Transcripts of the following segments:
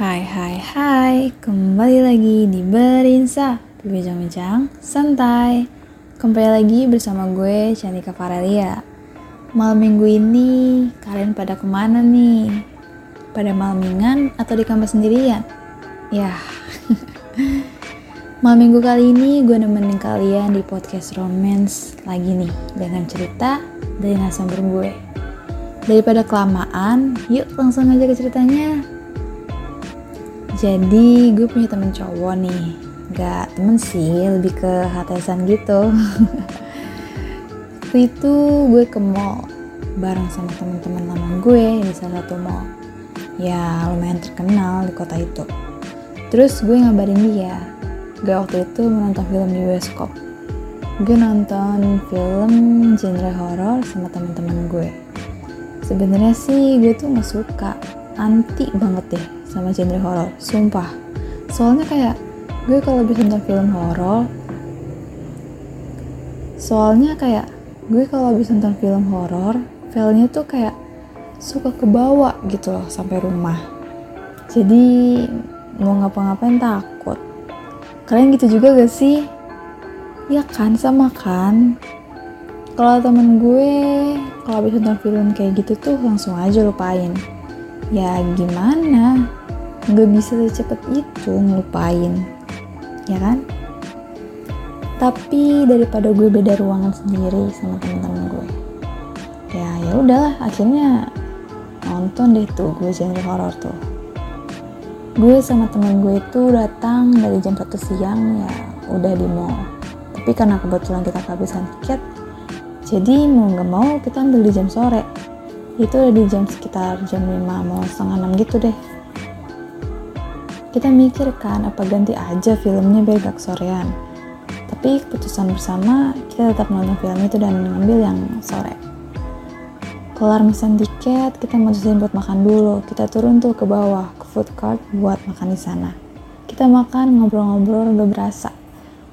Hai hai hai, kembali lagi di Berinsa Berbincang-bincang santai. Kembali lagi bersama gue Cantika Farelia Malam minggu ini kalian pada ke mana nih? Pada malmingan atau di kamar sendirian? Ya. Malam minggu kali ini gue nemenin kalian di podcast romance lagi nih. Dengan cerita dari narasumber gue. Daripada kelamaan, yuk langsung aja ke ceritanya jadi gue punya temen cowok nih. Gak temen sih, lebih ke hatesan gitu. Waktu itu gue ke mall Bareng sama temen-temen lama gue di salah satu mall. Ya lumayan terkenal di kota itu. Terus gue ngabarin dia Gue waktu itu menonton film di bioskop. Gue nonton film genre horor sama temen-temen gue. Sebenarnya sih gue tuh gak suka. Anti banget deh sama genre horor, sumpah. Soalnya kayak gue kalau bisa nonton film horor, soalnya kayak gue kalau bisa nonton film horor, filmnya tuh kayak suka kebawa gitu loh sampai rumah. Jadi mau ngapa-ngapain takut. Kalian gitu juga gak sih? Ya kan, sama kan? Kalau temen gue, kalau habis nonton film kayak gitu tuh langsung aja lupain. Ya gimana? Nggak bisa secepat itu ngelupain ya kan? Tapi daripada gue beda ruangan sendiri sama temen-temen gue ya ya udahlah akhirnya nonton deh tuh gue genre horror tuh. Gue sama temen gue itu datang dari jam 1 siang ya udah di mall. Tapi karena kebetulan kita kehabisan tiket jadi mau nggak mau kita ambil di jam sore. Itu udah di jam sekitar jam 5 mau setengah 6 gitu deh kita mikir kan apa ganti aja filmnya biar gak sorean. Tapi keputusan bersama kita tetap nonton film itu dan ngambil yang sore. Kelar pesan tiket, kita mutusin buat makan dulu. Kita turun tuh ke bawah ke food court buat makan di sana. Kita makan ngobrol-ngobrol udah berasa.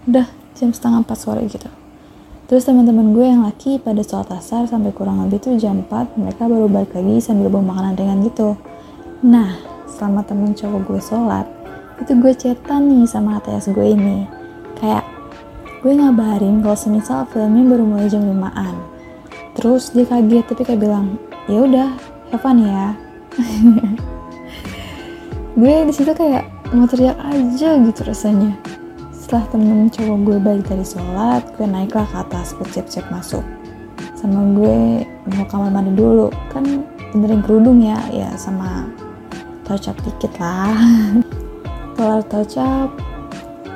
Udah jam setengah empat sore gitu. Terus teman-teman gue yang laki pada sholat asar sampai kurang lebih tuh jam 4 mereka baru balik lagi sambil bawa makanan ringan gitu. Nah, selama temen cowok gue sholat itu gue cetan nih sama ATS gue ini. Kayak gue ngabarin kalau semisal filmnya baru mulai jam 5an terus dia kaget tapi kayak bilang ya udah fun ya. Gue di situ kayak mau teriak aja gitu rasanya. Setelah temen cowok gue balik dari sholat gue naiklah ke atas buat siap-siap masuk. Sama gue mau kamar mandi dulu. Kan benerin kerudung ya ya sama touch up dikit lah. Kelar touch up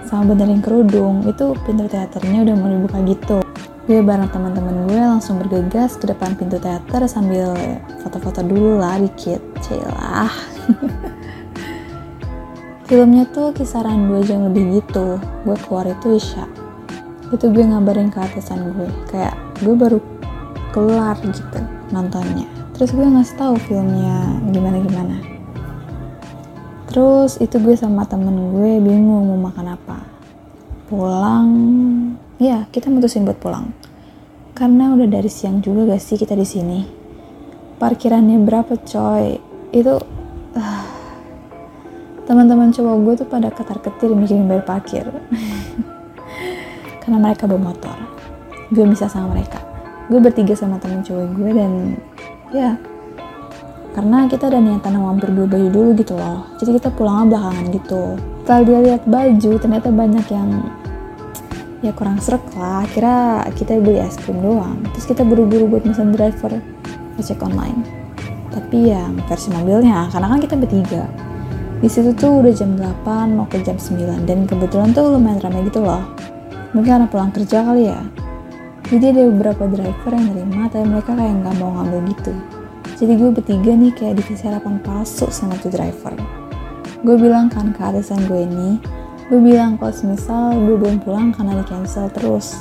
sama benerin kerudung. Itu pintu teaternya udah mau dibuka gitu. Gue bareng teman-teman gue langsung bergegas ke depan pintu teater sambil foto-foto dulu lah dikit. Celah filmnya tuh kisaran 2 jam lebih gitu. Gue keluar itu isya itu gue ngabarin ke atasan gue. Kayak gue baru kelar gitu nontonnya. Terus gue ngasih tahu filmnya gimana gimana Terus itu gue sama temen gue bingung mau makan apa. Pulang, ya kita mutusin buat pulang. Karena udah dari siang juga gak sih kita di sini. Parkirannya berapa coy? Itu uh, teman-teman cowok gue tuh pada ketar-ketir mikirin bayar parkir. Karena mereka bawa motor. Gue bisa sama mereka. Gue bertiga sama temen cowok gue dan ya karena kita ada niatan mau mampir dulu baju dulu gitu loh. Jadi kita pulang belakangan gitu. Setelah dia lihat baju ternyata banyak yang ya kurang serak lah. Kira kita beli es krim doang. Terus kita buru-buru buat pesan driver cek online. Tapi yang versi mobilnya. Karena kan kita bertiga. Di situ tuh udah jam 8 mau ke jam 9 dan kebetulan tuh lumayan ramai gitu loh. Mungkin karena pulang kerja kali ya. Jadi ada beberapa driver yang nerima tapi mereka kayak nggak mau ngambil gitu jadi gue bertiga nih kayak dikasih harapan palsu sama tuh driver. Gue bilang kan ke atasan gue ini, gue bilang kalau semisal gue belum pulang karena di cancel terus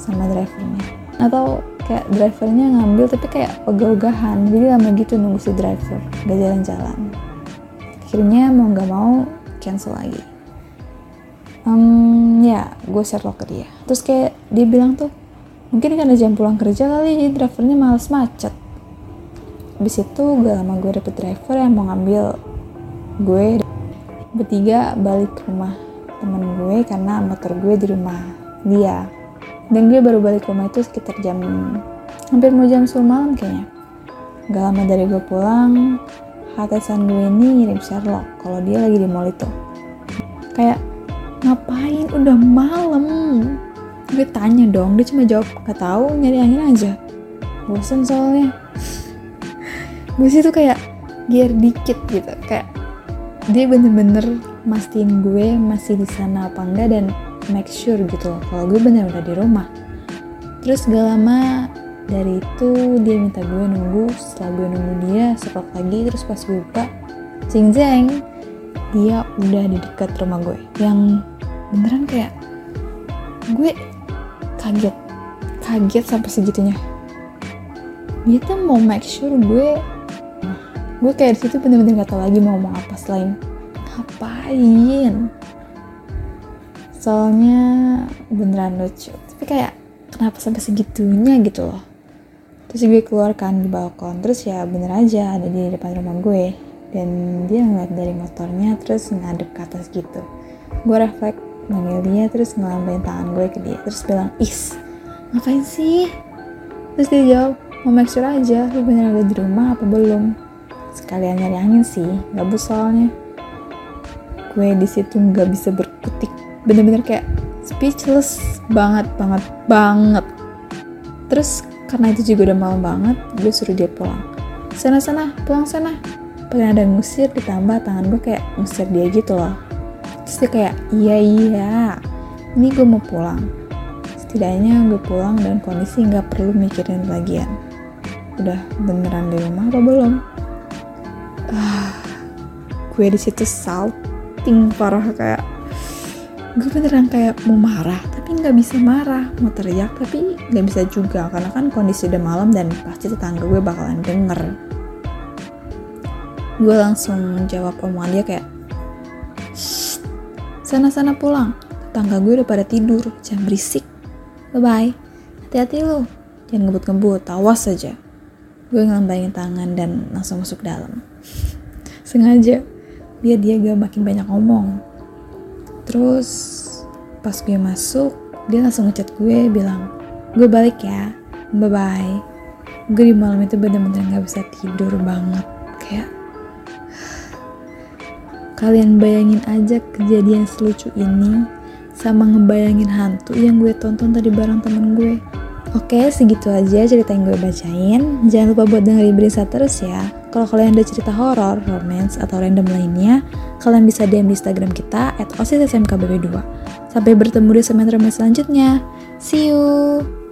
sama drivernya. Atau kayak drivernya ngambil tapi kayak ogah-ogahan, jadi lama gitu nunggu si driver, gak jalan-jalan. Akhirnya mau gak mau cancel lagi. Um, ya, gue share ke dia. Terus kayak dia bilang tuh, mungkin karena jam pulang kerja kali, jadi drivernya males macet Habis itu gak lama gue dapet driver yang mau ngambil gue. Bertiga balik ke rumah temen gue karena motor gue di rumah dia. Dan gue baru balik ke rumah itu sekitar jam hampir mau jam 10 malam kayaknya. Gak lama dari gue pulang atasan gue ini ngirim Sherlock kalau dia lagi di mall itu. Kayak ngapain? Udah malam. Gue tanya dong dia cuma jawab gak tahu nyari angin aja. Bosan soalnya gue sih tuh kayak gear dikit gitu. Kayak dia bener-bener mastiin gue masih di sana apa enggak dan make sure gitu kalau gue bener udah di rumah. Terus gak lama dari itu dia minta gue nunggu setelah gue nunggu dia serok lagi terus pas gue buka cing jeng dia udah di dekat rumah gue. Yang beneran kayak gue kaget kaget sampai segitunya. Dia tuh mau make sure gue gue kayak di situ bener-bener gak tau lagi mau ngomong apa selain ngapain. Soalnya beneran lucu. Tapi kayak kenapa sampai segitunya gitu loh? Terus gue keluarkan di balkon. Terus ya bener aja ada di depan rumah gue. Dan dia ngeliat dari motornya terus ngadep ke atas gitu. Gue refleks manggil dia terus ngelambain tangan gue ke dia. Terus bilang is ngapain sih? Terus dia jawab mau make sure aja lu bener ada di rumah apa belum sekalian nyari angin sih. Gabut soalnya. Gue di situ nggak bisa berkutik bener-bener kayak speechless banget banget banget. Terus karena itu juga udah malam banget gue suruh dia pulang. Sana sana pulang sana. Pengen ada ngusir ditambah tangan gue kayak ngusir dia gitu loh. Terus dia kayak iya iya. Ini gue mau pulang. Setidaknya gue pulang dan kondisi nggak perlu mikirin lagian. Udah beneran di rumah apa belum gue di situ salting parah kayak gue beneran kayak mau marah tapi nggak bisa marah. Mau teriak tapi nggak bisa juga karena kan kondisi udah malam dan pasti tetangga gue bakalan denger. Gue langsung jawab omongan dia kayak sana-sana pulang. Tetangga gue udah pada tidur jangan berisik. Bye bye hati-hati lo jangan ngebut-ngebut awas saja gue ngelambangin tangan dan langsung masuk dalam. Sengaja. Biar dia gak makin banyak ngomong. Terus pas gue masuk dia langsung ngechat gue bilang gue balik ya. Bye bye gue di malam itu bener-bener gak bisa tidur banget kayak. Kalian bayangin aja kejadian selucu ini sama ngebayangin hantu yang gue tonton tadi bareng temen gue Oke, segitu aja cerita yang gue bacain. Jangan lupa buat dengerin berita terus ya. Kalau kalian ada cerita horor, romance, atau random lainnya, kalian bisa DM di Instagram kita at osissmkbb2. Sampai bertemu di semester selanjutnya. See you!